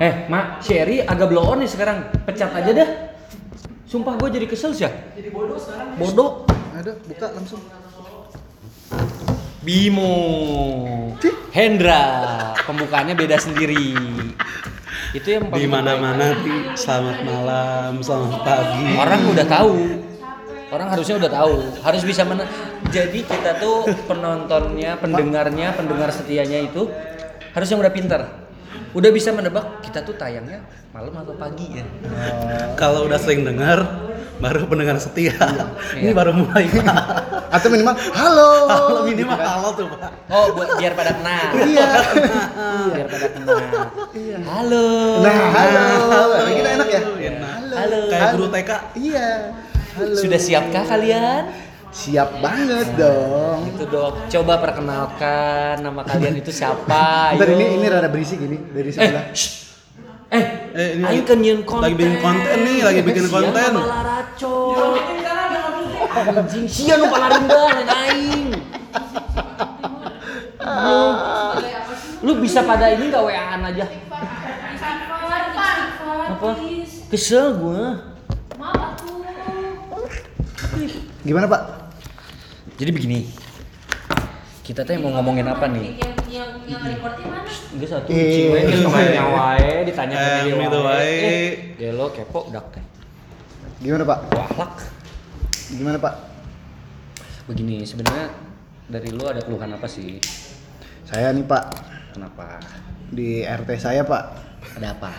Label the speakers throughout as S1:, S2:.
S1: Eh, Mak, si Eri agak blow on nih sekarang. Pecat aja dah. Sumpah gue jadi kesel sih ya. Jadi bodoh sekarang. Bodoh.
S2: Ada, buka langsung.
S1: Bimo. Hendra. Pembukaannya beda sendiri. Itu yang
S3: Di mana-mana di selamat malam, selamat pagi.
S1: Orang udah tahu. Orang harusnya udah tahu. Harus bisa men Jadi kita tuh penontonnya, pendengarnya, pendengar setianya itu harusnya udah pinter. Udah bisa menebak kita tuh tayangnya malam atau pagi ya.
S3: Kalau udah sering dengar, baru pendengar setia. Ini
S1: Iya.
S3: baru mulai Pak.
S2: Atau minimal halo.
S3: Kalau minimal
S2: Gitu kan.
S3: halo tuh Pak.
S1: Oh, buat biar pada kenal.
S2: Iya.
S1: biar pada kenal. Halo.
S2: Nah, halo. Kita enak ya?
S3: Enak.
S1: Halo.
S3: Kayak guru TK.
S2: Iya. Halo.
S1: Sudah siapkah kalian?
S2: Siap banget dong.
S1: Itu dok. Coba perkenalkan nama kalian itu siapa?
S2: Ntar
S1: Ayo.
S2: ini ini rada berisik ini dari
S1: Eh,
S2: sebelah.
S1: shh. eh,
S3: Eh, ini lagi-
S1: kan konten.
S3: lagi bikin konten nih, lagi bikin konten.
S1: racun. Anjing, sia nu palarinda lain aing. Lu, lu bisa pada ini gak WA-an aja? Apa? Kesel gua.
S2: Gimana Pak?
S1: Jadi begini. Kita teh mau ngomongin apa nih?
S4: Yang yang yang recordnya mana?
S1: Enggak satu ciwe geus kemarinnya wae ditanya ke dia
S3: itu wae.
S1: Eh, gelo kepo dak teh.
S2: Gimana Pak?
S1: Wahlak.
S2: Gimana Pak?
S1: Begini, sebenarnya dari lu ada keluhan apa sih?
S2: Saya nih Pak
S1: Kenapa?
S2: di RT saya Pak.
S1: Ada apa?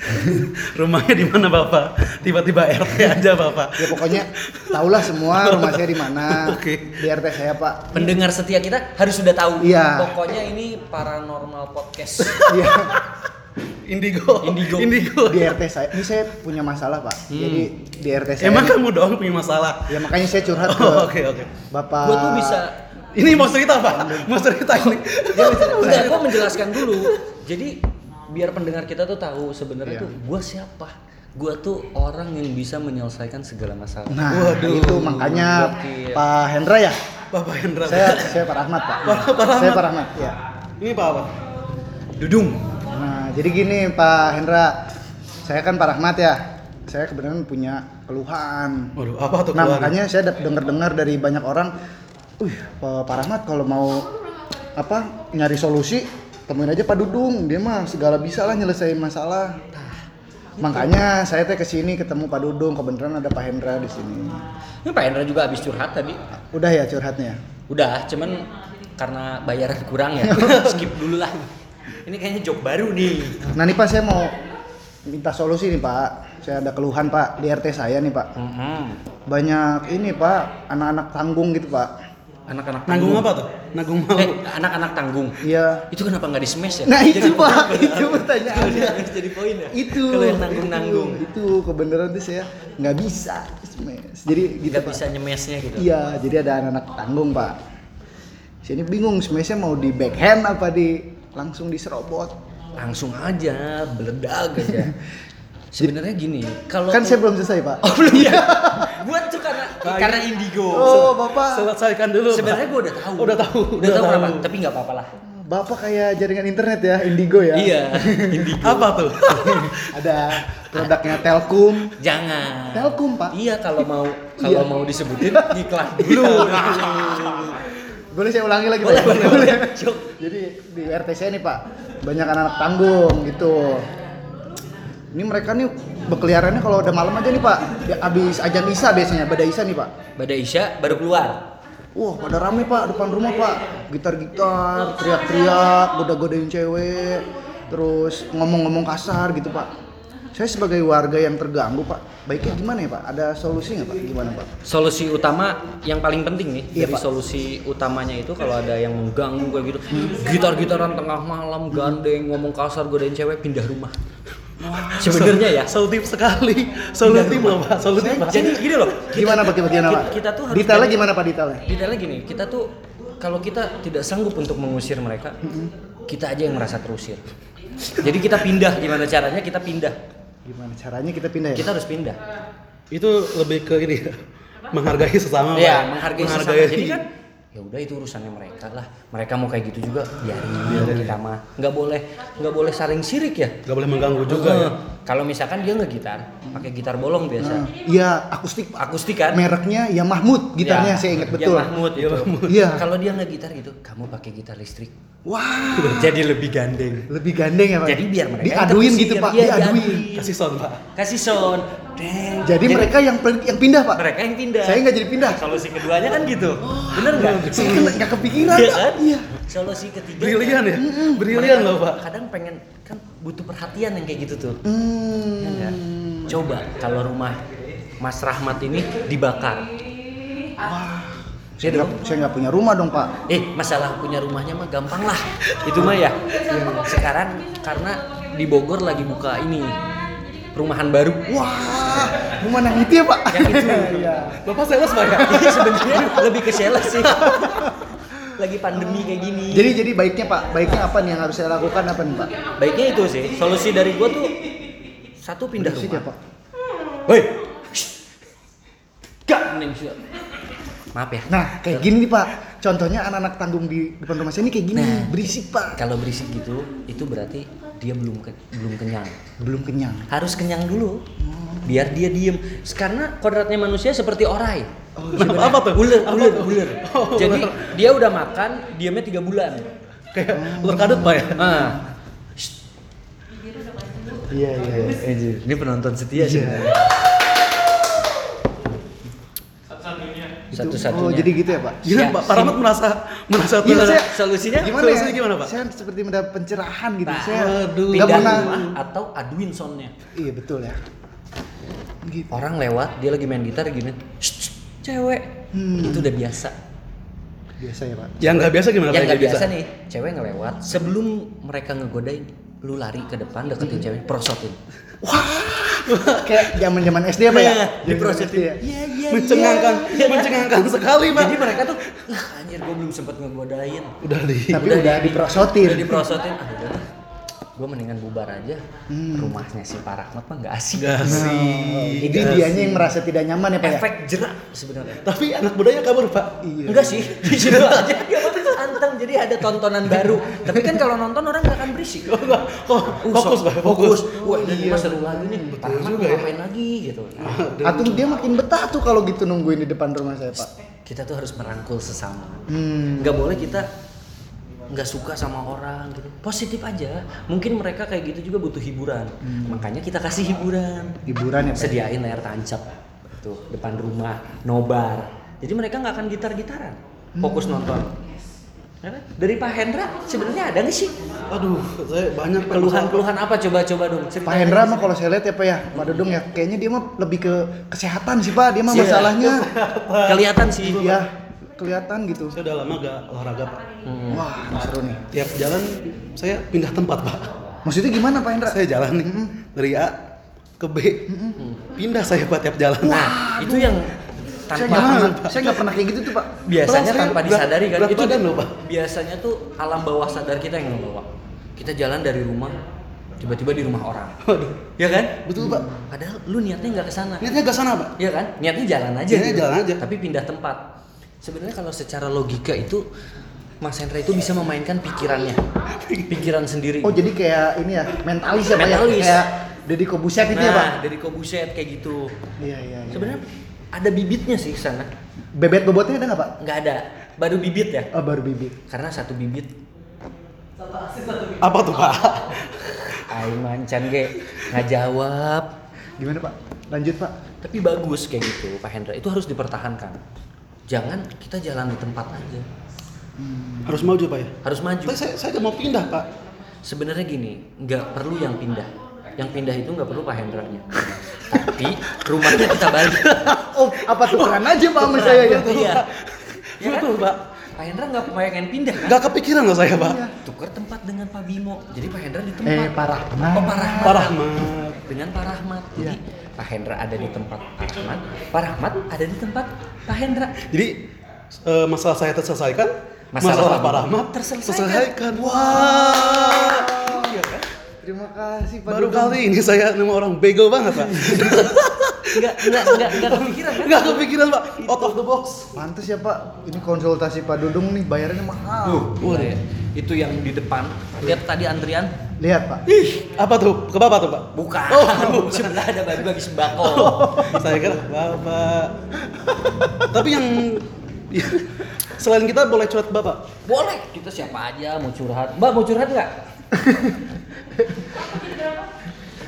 S3: Rumahnya di mana Bapak? Tiba-tiba RT aja Bapak.
S2: Ya pokoknya tahulah semua rumah saya di mana.
S3: Oke.
S2: Di RT saya Pak.
S1: Pendengar setia kita harus sudah tahu.
S2: Iya.
S1: Pokoknya ini paranormal podcast.
S2: Iya.
S3: Indigo.
S1: Indigo.
S3: Indigo.
S2: Di RT saya. Ini saya punya masalah Pak. Jadi di RT saya.
S3: Emang kamu doang punya masalah?
S2: Ya makanya saya curhat ke
S3: Oh, Oke oke.
S2: Bapak.
S1: gua tuh bisa
S3: Ini mau cerita Pak? Mau cerita ini?
S1: Enggak, gua menjelaskan dulu. Jadi biar pendengar kita tuh tahu sebenarnya
S2: Iya.
S1: tuh gua siapa. Gua tuh orang yang bisa menyelesaikan segala masalah.
S2: Nah,
S3: Waduh.
S2: itu makanya
S1: Gokil.
S2: Pak Hendra ya.
S3: Bapak Hendra.
S2: Saya saya Pak Rahmat Pak.
S3: Pak- Pak Rahmat.
S2: Saya Pak Rahmat ya.
S3: Ini Pak apa?
S1: Dudung.
S2: Nah, jadi gini Pak Hendra. Saya kan Pak Rahmat ya. Saya kebetulan punya keluhan.
S3: Waduh, apa tuh
S2: Nah,
S3: keluhan?
S2: makanya saya dengar-dengar dari banyak orang, "Wih, Pak Pak Rahmat kalau mau apa nyari solusi, temuin aja Pak Dudung. Dia mah segala bisa lah nyelesain masalah." Makanya saya teh ke sini ketemu Pak Dudung, kebetulan ada Pak Hendra di sini.
S1: Ini Pak Hendra juga habis curhat tadi.
S2: Udah ya curhatnya.
S1: Udah, cuman karena bayaran kurang ya. Skip dulu lah. Ini kayaknya job baru nih.
S2: Nah nih Pak saya mau minta solusi nih Pak. Saya ada keluhan Pak di RT saya nih Pak. Banyak ini Pak anak-anak tanggung gitu Pak.
S1: Anak-anak
S3: Nanggung apa tuh? Nanggung malu.
S1: Eh, anak-anak tanggung.
S2: Iya.
S1: Itu kenapa nggak di smash ya?
S2: Nah itu
S1: Jadi
S2: Pak, itu pertanyaannya.
S1: jadi poin ya?
S2: itu
S1: Kalau yang nanggung-nanggung.
S2: itu, itu kebenaran tuh saya nggak bisa smash. Jadi gitu
S1: Nggak bisa nyemesnya gitu.
S2: Iya, jadi ada anak-anak tanggung Pak. Sini bingung smashnya mau di backhand apa di langsung diserobot.
S1: Langsung aja, beledag aja. Sebenarnya gini, kalau
S2: Kan saya belum selesai Pak.
S1: Oh belum ya? Tuh karena indigo.
S2: Oh Bapak.
S3: Selesaikan dulu.
S1: Sebenarnya gue udah tahu.
S3: Udah tahu,
S1: Udah,
S3: udah
S1: tahu
S3: tahu.
S1: kenapa? Tapi nggak apa-apa lah.
S2: Bapak kayak jaringan internet ya, Indigo ya.
S1: Iya, indigo.
S3: Apa tuh?
S2: Ada produknya Telkom.
S1: Jangan.
S2: Telkom, Pak.
S1: Iya kalau mau kalau
S2: Iya.
S1: mau disebutin iklan dulu.
S2: Boleh saya ulangi lagi
S1: Boleh,
S2: Pak?
S1: boleh, boleh. Cuk.
S2: Jadi di RT saya nih Pak, banyak anak-anak tanggung gitu. Ini mereka nih berkeliarannya kalau udah malam aja nih Pak. Ya, abis ajan Isa biasanya, pada Isa nih Pak.
S1: Pada Isya baru keluar.
S2: Wah, pada rame Pak depan rumah Pak. Gitar-gitar, teriak-teriak, goda-godain cewek, terus ngomong-ngomong kasar gitu Pak. Saya sebagai warga yang terganggu Pak, baiknya gimana ya Pak? Ada solusi nggak Pak? Gimana Pak?
S1: Solusi utama yang paling penting nih
S2: Iya,
S1: dari
S2: Pak.
S1: solusi utamanya itu kalau ada yang mengganggu kayak gitu, gitar-gitaran tengah malam, gandeng, ngomong kasar, godain cewek, pindah rumah. Sebenarnya ya.
S3: Solutif sekali. Solutif loh Pak. Solutif Pak.
S1: Jadi gini loh.
S2: Gimana Pak? Gimana Pak?
S1: kita- kita tuh harus
S2: Detailnya gimana Pak detailnya?
S1: Detailnya gini, kita tuh kalau kita tidak sanggup untuk mengusir mereka, kita aja yang merasa terusir. Jadi kita pindah gimana caranya? Kita pindah.
S2: Gimana caranya kita pindah ya?
S1: Kita harus pindah.
S3: Itu lebih ke ini ya. Menghargai sesama Pak.
S1: Iya, menghargai, sesama. Jadi kan ya udah itu urusannya mereka lah. Mereka mau kayak gitu juga biarin kita mah. Nggak boleh nggak boleh saling sirik ya.
S3: Gak boleh mengganggu juga ya.
S1: Kalau misalkan dia ngegitar pakai gitar bolong biasa
S2: Nah, Iya, akustik
S1: akustik kan
S2: Mereknya ya Mahmud gitarnya
S1: Ya,
S2: saya ingat
S1: ya
S2: betul.
S1: Mahmud itu.
S2: Iya.
S1: kalau dia ngegitar gitu kamu pakai gitar listrik
S2: Wah,
S1: jadi lebih gandeng
S2: lebih gandeng ya Pak.
S1: jadi biar mereka
S2: diaduin gitu Pak,
S1: Iya,
S2: diaduin.
S3: Kasih sound pak.
S1: kasih sound Deng.
S2: Jadi, mereka yang yang pindah Pak.
S1: mereka yang pindah
S2: Saya nggak jadi pindah.
S1: solusi keduanya kan gitu bener nggak
S2: Saya kan nggak kepikiran
S1: Iya kan?
S2: Iya.
S1: Solusi ketiga
S3: Brilian ya. Brilian loh pak.
S1: kadang pengen kan butuh perhatian yang kayak gitu tuh
S2: Hmm.
S1: Ya coba kalau rumah Mas Rahmat ini dibakar
S2: Saya nggak saya nggak punya rumah dong Pak.
S1: eh masalah punya rumahnya mah gampang lah itu mah ya sekarang karena di Bogor lagi buka ini perumahan baru
S2: Wah, rumah yang itu ya Pak.
S1: yang itu
S2: Iya.
S3: Bapak sales pak ya?
S1: Ini sebenarnya lebih ke sales sih lagi pandemi kayak gini
S2: Jadi jadi baiknya Pak, baiknya apa nih yang harus saya lakukan apa nih Pak?
S1: baiknya itu sih solusi dari gua tuh satu pindah
S2: Berisik
S1: rumah
S2: ya Pak.
S1: Woi. Gak mending sih. Maaf ya.
S2: Nah, kayak gini nih Pak. Contohnya anak-anak tanggung di depan rumah saya ini kayak gini,
S1: Nah.
S2: berisik Pak.
S1: Kalau berisik gitu, itu berarti dia belum ke- belum kenyang.
S2: Belum kenyang.
S1: Harus kenyang dulu. Biar dia diem. Karena kodratnya manusia seperti orai.
S3: Kenapa apa tuh?
S1: Ular,
S3: Apa
S1: ular,
S3: tuh?
S1: ular.
S3: Oh,
S1: Jadi
S3: ular.
S1: dia udah makan, diamnya tiga bulan.
S3: Kayak ular kadut pak ya?
S1: Ah.
S2: Iya, iya, iya.
S1: Ini penonton setia sih. Satu-satunya.
S2: Oh, jadi gitu ya Pak?
S3: Gila
S1: Siap.
S3: pak, Pak Rahmat merasa merasa
S2: Iya,
S3: tuh-
S2: saya-
S1: Solusinya
S2: Gimana
S3: Solusinya
S2: ya?
S3: gimana, Pak?
S2: Saya seperti mendapat pencerahan gitu.
S1: Nah,
S2: saya
S3: aduh.
S1: pindah
S2: pernah.
S1: rumah atau aduin soundnya.
S2: Iya betul ya. Gitu.
S1: orang lewat dia lagi main gitar gini "Shh, shh, cewek
S2: Hmm.
S1: itu udah biasa
S2: Biasa ya Pak.
S3: Yang nggak biasa gimana?
S1: yang nggak biasa nih cewek ngelewat sebelum mereka ngegodain lu lari ke depan deketin cewek prosotin
S2: Kayak zaman-zaman SD apa ya?
S1: Nah,
S2: Zaman-zaman
S1: diprosotin
S2: SD ya?
S1: iya iya
S3: Mencengangkan,
S1: iya.
S3: mencengangkan sekali pak.
S1: jadi mereka tuh "Ah, anjir gue belum sempet ngegodain
S3: Udah di.
S2: Tapi udah diprosotin.
S1: udah diprosotin ah udah gue mendingan bubar aja
S2: Hmm.
S1: rumahnya si Pak Rahmat mah nggak asik
S3: Gak sih.
S2: Jadi dianya yang merasa tidak nyaman ya Pak ya?
S1: efek jerak sebenarnya
S3: Tapi anak budaya kabur pak.
S2: Iya.
S1: Enggak sih, di situ aja dia anteng jadi ada tontonan baru. Tapi kan kalau nonton orang nggak akan berisik.
S3: Oh. Oh, fokus pak, fokus.
S1: Wah, ini
S2: Iya.
S1: seru lagi nih. Pak Rahmat
S3: juga ya.
S1: ngapain lagi gitu.
S2: Atau dia makin betah tuh kalau gitu nungguin di depan rumah saya Pak.
S1: Kita tuh harus merangkul sesama.
S2: Hmm.
S1: Nggak boleh kita nggak suka sama orang gitu. Positif aja. Mungkin mereka kayak gitu juga butuh hiburan. Makanya kita kasih hiburan.
S2: Hiburan ya.
S1: Sediain layar tancap tuh depan rumah, nobar. Jadi mereka nggak akan gitar-gitaran. Fokus nonton. Ya kan? Dari Pak Hendra sebenarnya ada nggak sih
S3: Aduh, saya banyak
S1: keluhan-keluhan apa coba-coba dong
S2: Pak Hendra mah kalau saya lihat ya Pak ya, Pak Dodong ya, kayaknya dia mah lebih ke kesehatan sih Pak, dia mah
S1: Iya.
S2: masalahnya.
S1: kelihatan sih
S2: Iya, kelihatan gitu.
S3: Saya udah lama gak olahraga pak.
S1: Hmm.
S2: Wah, seru nih.
S3: Tiap jalan saya pindah tempat pak.
S2: Maksudnya gimana Pak Hendra?
S3: Saya jalan nih dari A ke B. Pindah saya pak tiap jalan.
S1: nah itu yang
S2: Saya
S1: tanpa
S2: nggak pernah, saya nggak pernah kayak gitu tuh Pak.
S1: biasanya
S3: Saya
S1: tanpa disadari kan
S3: berat
S1: itu
S3: badan loh, Pak.
S1: biasanya tuh alam bawah sadar kita yang ngebawa kita jalan dari rumah tiba-tiba di rumah orang
S3: Waduh,
S1: ya kan
S3: betul pak.
S1: padahal lu niatnya nggak ke sana
S3: Niatnya ke sana pak.
S1: Iya kan? Niatnya jalan aja.
S3: Niatnya jalan aja.
S1: Tapi pindah tempat. Sebenarnya kalau secara logika itu Mas Hendra itu bisa memainkan pikirannya. Pikiran sendiri.
S2: Oh jadi kayak ini ya, mentalis ya Pak
S1: Mentalis.
S2: ya? Kayak Deddy Kobusier itu ya Pak?
S1: nah, dari Kobuset kayak gitu.
S2: Iya, iya, iya.
S1: Sebenarnya ada bibitnya sih ke sana.
S2: Bebet bobotnya ada nggak Pak?
S1: Nggak ada. Baru bibit ya.
S2: Oh baru bibit.
S1: Karena satu bibit
S3: Apa tuh pak?
S1: Aing mancan ge nggak jawab.
S2: Gimana Pak? Lanjut Pak.
S1: Tapi bagus kayak gitu Pak Hendra. Itu harus dipertahankan. Jangan kita jalan di tempat aja.
S3: Harus maju pak ya.
S1: Harus maju.
S3: Tapi saya saya mau pindah pak.
S1: Sebenarnya gini, nggak perlu yang pindah. Yang pindah itu nggak perlu Pak Hendranya. Tapi rumahnya kita balik.
S2: Oh apa tukeran aja Pak sama saya ya?
S1: Iya. Ya kan?
S3: Betul pak.
S1: Pak Hendra nggak pengen pindah kan?
S3: Gak kepikiran loh saya pak.
S1: Tukar tempat dengan Pak Bimo. Jadi Pak Hendra di tempat.
S2: Eh Pak Rahmat.
S1: Oh Pak Rahmat.
S3: Pak Rahmat.
S1: Dengan Pak Rahmat. Jadi
S2: Iya.
S1: Pak Hendra ada di tempat Pak Rahmat. Pak Rahmat ada di tempat Pak Hendra.
S3: Jadi eh, masalah saya terselesaikan.
S1: Masalah
S3: Masalah,
S1: Pak
S3: Rahmat
S1: terselesaikan.
S3: terselesaikan. Wah. Iya kan?
S2: Terima kasih Pak
S3: Baru
S2: Dodong.
S3: kali ini saya nemu orang bego banget pak.
S1: Enggak, enggak, enggak, enggak kepikiran kan?
S3: Enggak kepikiran, Pak. Out of the box.
S2: Pantes ya Pak, ini konsultasi Pak Dudung nih bayarnya mahal.
S1: Gila ya. Itu yang di depan. Lihat tadi antrian.
S2: Lihat Pak.
S3: Ih, apa tuh? Ke Bapak tuh, Pak?
S1: Bukan.
S3: Oh,
S1: bukan ada bagi-bagi sembako.
S3: Saya kira Bapak. Tapi yang selain kita boleh curhat ke Bapak.
S1: Boleh, kita siapa aja mau curhat. Mbak mau curhat nggak?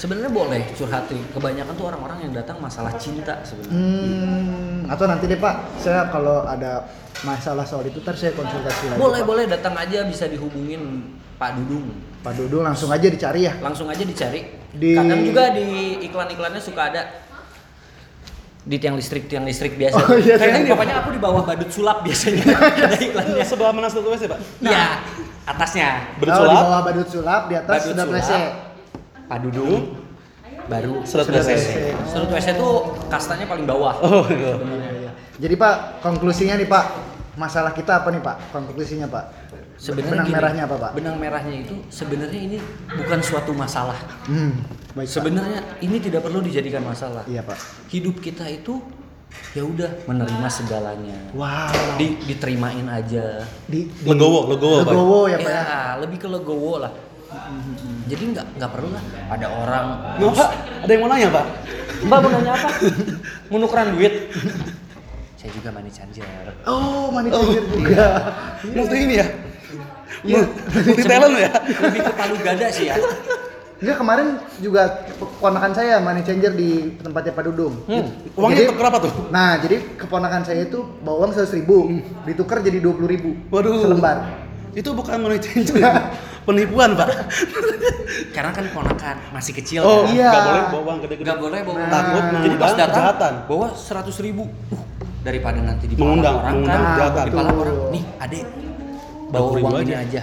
S1: sebenarnya boleh curhat nih. Kebanyakan tuh orang-orang yang datang masalah cinta sebenarnya.
S2: Hmm, atau nanti deh Pak, saya kalau ada masalah soal itu ntar saya konsultasi lagi.
S1: Boleh,
S2: Pak.
S1: boleh datang aja bisa dihubungin Pak Dudung.
S2: Pak Dudung langsung aja dicari ya.
S1: Langsung aja dicari.
S2: Di-
S1: Kadang juga di iklan-iklannya suka ada di tiang listrik tiang listrik biasa.
S2: Oh, iya,
S1: Kayak
S2: iya.
S1: pokoknya aku di bawah badut sulap biasanya ada iklannya.
S3: Sebelah mana satu WC, Pak?
S1: Iya, atasnya.
S3: Badut
S2: Kalau di
S3: sulap?
S2: bawah badut sulap, di atas
S1: Badut
S2: sudah
S1: sulap.
S2: WC.
S1: Pak Dudung baru
S3: Sedot
S2: Sedot
S3: WC.
S1: Serut WC tuh kastanya paling bawah.
S3: Oh, iya.
S2: Iya. Jadi Pak, konklusinya nih Pak, masalah kita apa nih Pak? Konklusinya Pak?
S1: Sebenarnya
S2: benang
S1: gini,
S2: merahnya apa Pak?
S1: Benang merahnya itu sebenarnya ini bukan suatu masalah.
S2: Hmm, baik Pak.
S1: Sebenarnya ini tidak perlu dijadikan masalah.
S2: Iya Pak.
S1: Hidup kita itu ya udah menerima segalanya.
S2: Wow.
S1: Di, diterimain aja.
S2: di, di
S3: Legowo, legowo, Pak.
S2: legowo ya Pak ya.
S1: ya, lebih ke legowo lah. Jadi nggak nggak perlu lah ada orang
S3: Mau Pak, ada yang mau nanya, Pak?
S1: Mbak mau nanya apa? mau nukeran duit? Saya juga money changer.
S2: Oh, money changer juga.
S3: Multi ini ya?
S2: Iya.
S3: Multi talent ya?
S1: Lebih ke palu gada sih ya.
S2: Enggak kemarin juga keponakan saya money changer di tempatnya Pak Dudung.
S1: Hmm.
S3: Uangnya
S2: Jadi-
S3: berapa tuh?
S2: Nah, jadi keponakan saya itu bawa uang seratus ribu, ditukar jadi dua puluh ribu
S3: Waduh.
S2: selembar.
S3: Itu bukan money changer. Penipuan, Pak.
S1: Karena kan ponakan masih kecil
S3: Oh,
S1: kan.
S2: Iya.
S3: nggak boleh bawa uang gede-gede.
S1: Nggak boleh bawa.
S2: Nah.
S3: Takut
S1: Jadi pas datang
S3: kejahatan.
S1: bawa seratus ribu. Uh, daripada nanti dipalak
S3: Mengundang,
S1: orang
S3: mengundang
S1: kan.
S3: kejahatan.
S1: Dipalak
S2: Betul.
S1: orang. Nih, adek bawa
S3: 20.000
S1: uang ini
S3: aja.
S1: aja.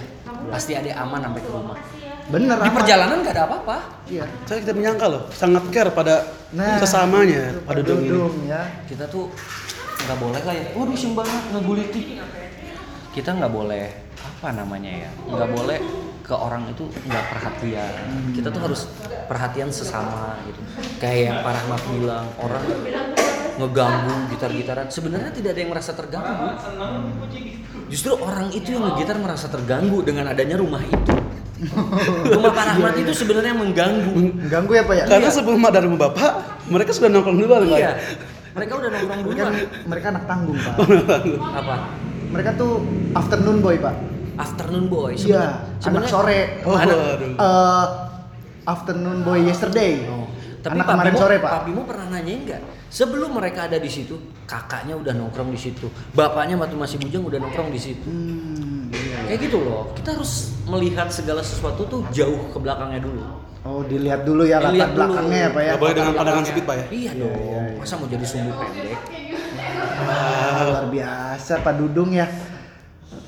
S1: Pasti adek aman sampai ke rumah.
S2: Bener
S1: Di perjalanan nggak ada apa-apa.
S2: Iya.
S3: Saya tidak menyangka loh, sangat care pada
S2: Nah,
S3: sesamanya
S2: itu
S3: pada Dudung ini.
S2: Ya.
S1: Kita tuh nggak boleh lah ya. Waduh, sim banget ngeguliti. Kita nggak boleh apa namanya ya? Nggak boleh ke orang itu nggak perhatian. Kita tuh harus perhatian sesama gitu. Kayak yang Pak Rahmat bilang, orang ngeganggu gitar-gitaran. Sebenarnya tidak ada yang merasa terganggu. Justru orang itu yang ngegitar merasa terganggu dengan adanya rumah itu. rumah Pak Rahmat itu sebenarnya mengganggu.
S2: Mengganggu ya Pak ya?
S3: Karena sebelum ada rumah Bapak, mereka sudah nongkrong dulu Pak.
S1: Iya. Mereka udah nongkrong
S2: Mereka,
S1: duluan.
S2: mereka anak tanggung Pak.
S1: Apa?
S2: Mereka tuh afternoon boy Pak.
S1: Afternoon boy.
S2: Iya, anak sore.
S3: Oh,
S1: Anak-.
S2: Eh, afternoon boy yesterday.
S1: Oh, Tapi
S2: anak
S1: Pak
S2: kemarin
S1: Bimo,
S2: sore Pak.
S1: Pak Bimo pernah nanyain nggak? Sebelum mereka ada di situ, kakaknya udah nongkrong di situ, bapaknya waktu masih bujang udah nongkrong di situ.
S2: Hmm, iya.
S1: Kayak gitu loh. Kita harus melihat segala sesuatu tuh jauh ke belakangnya dulu.
S2: Oh dilihat dulu ya latar belakangnya ya Pak ya.
S3: Nggak boleh dengan pandangan sempit, Pak, ya?
S1: Iya dong. Masa mau jadi sumbu pendek?
S2: Wah, luar biasa Pak Dudung ya.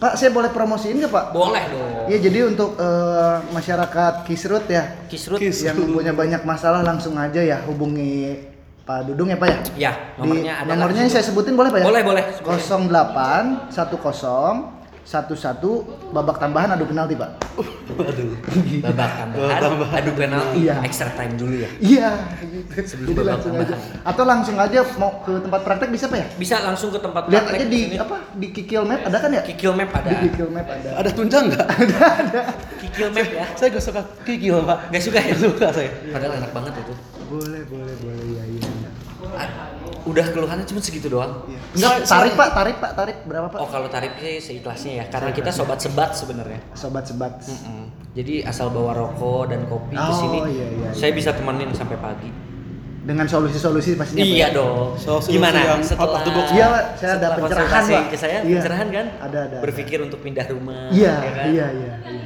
S2: Pak saya boleh promosiin nggak Pak?
S1: Boleh dong.
S2: Iya jadi untuk eh, masyarakat Kisrut ya
S1: Kisrut.
S3: Kis.
S2: yang punya banyak masalah langsung aja ya hubungi Pak Dudung ya Pak ya.
S1: Ya, nomornya
S2: Di-
S1: adalah
S2: nomornya yang saya sebutin boleh Pak ya?
S1: Boleh, boleh.
S2: 08 10 11 babak tambahan adu penalti Pak.
S3: Waduh.
S1: babak tambahan, adu penalti,
S2: Iya.
S1: extra time dulu ya.
S2: Iya.
S1: Sebelum
S2: Jadi
S1: babak
S2: langsung
S1: tambahan.
S2: aja. Atau langsung aja mau ke tempat praktek bisa Pak ya?
S1: Bisa langsung ke tempat
S2: Lihat
S1: praktek
S2: aja di apa di Kikil Map ada kan ya?
S1: Kikil Map ada.
S2: Di Kikil Map ada.
S3: Ada tunjang nggak?
S1: Kikil Map ya.
S3: saya gak suka kikil Pak.
S1: Gak suka ya?
S3: Gak suka saya.
S1: Padahal enak banget itu.
S2: Boleh, boleh, boleh ya iya.
S1: Ah, Udah keluhannya cuma segitu doang.
S2: Iya. Enggak, tarif Pak, tarif Pak, tarif berapa Pak?
S1: Oh kalau tarif sih seikhlasnya ya, karena kita sobat sebat sebenarnya.
S2: Sobat sebat.
S1: Mm-mm. Jadi asal bawa rokok dan kopi ke
S2: Oh,
S1: sini,
S2: iya, iya,
S1: saya bisa temenin sampai pagi.
S2: Dengan solusi-solusi pastinya
S1: Iya
S2: ya?
S1: dong.
S3: Solusi-solusi
S1: Gimana?
S3: yang
S1: Setelah
S3: out of the box.
S2: Iya, Pak. Saya ada pencerahan, Pak.
S1: Ke saya
S2: Iya.
S1: pencerahan kan?
S2: Ada, ada,
S1: Berpikir untuk pindah rumah.
S2: Iya,
S1: ya kan?
S2: iya, iya, iya.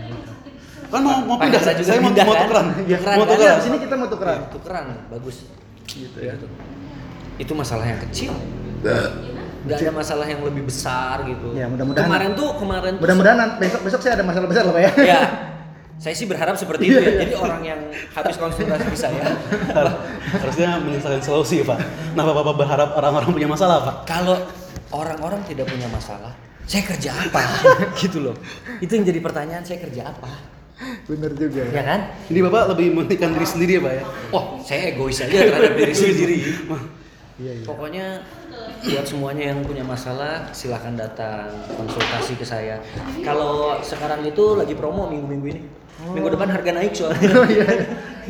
S3: Kan mau mau pindah,
S1: juga
S3: saya mau,
S1: pindah,
S3: mau
S1: kan?
S3: tukeran.
S2: Iya,
S1: Tukeran,
S3: Mau
S1: kan?
S2: Iya,
S3: tukeran.
S2: di sini kita mau tukeran.
S1: Tukeran, bagus. Gitu ya. Itu masalah yang kecil. Gak ada masalah yang lebih besar gitu.
S2: Ya, mudah-mudahan.
S1: Kemarin tuh, kemarin tuh
S2: Mudah-mudahan besok besok saya ada masalah besar loh Pak ya.
S1: ya saya sih berharap seperti itu ya jadi orang yang habis konsultasi ke saya
S3: Harusnya menyelesaikan solusi Pak. Kenapa Bapak berharap orang-orang punya masalah Pak?
S1: kalau orang-orang tidak punya masalah saya kerja apa gitu loh itu yang jadi pertanyaan saya kerja apa
S2: Bener juga ya.
S1: Ya kan?
S3: Ini Bapak lebih mementingkan diri sendiri ya, Pak ya?
S1: Wah, saya egois aja terhadap diri sendiri.
S2: Iya, iya.
S1: Pokoknya buat semuanya yang punya masalah silahkan datang konsultasi ke saya. Kalau sekarang itu lagi promo minggu-minggu ini. Minggu depan harga naik soalnya.
S2: Oh iya.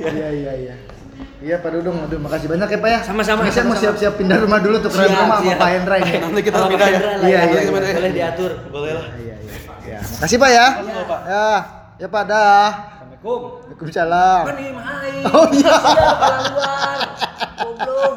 S2: Iya iya iya. Iya Pak Dudung, aduh makasih banyak ya Pak ya.
S1: Sama-sama,
S2: Saya mau siap-siap pindah rumah dulu tuh keren
S1: Siap,
S2: rumah sama
S1: siap.
S2: Pak Hendra ini.
S3: Nanti kita
S1: Sama
S3: pindah ya.
S2: Iya,
S1: ya,
S2: iya,
S1: boleh,
S3: iya.
S1: boleh diatur.
S3: Boleh lah.
S2: Iya iya. Ya, makasih Pak ya.
S3: Sama-sama, Pak.
S2: Ya, ya Pak dah.
S1: Assalamualaikum.
S2: Waalaikumsalam.
S1: Kan ini main.
S2: Oh, iya.
S1: Luar. Goblok.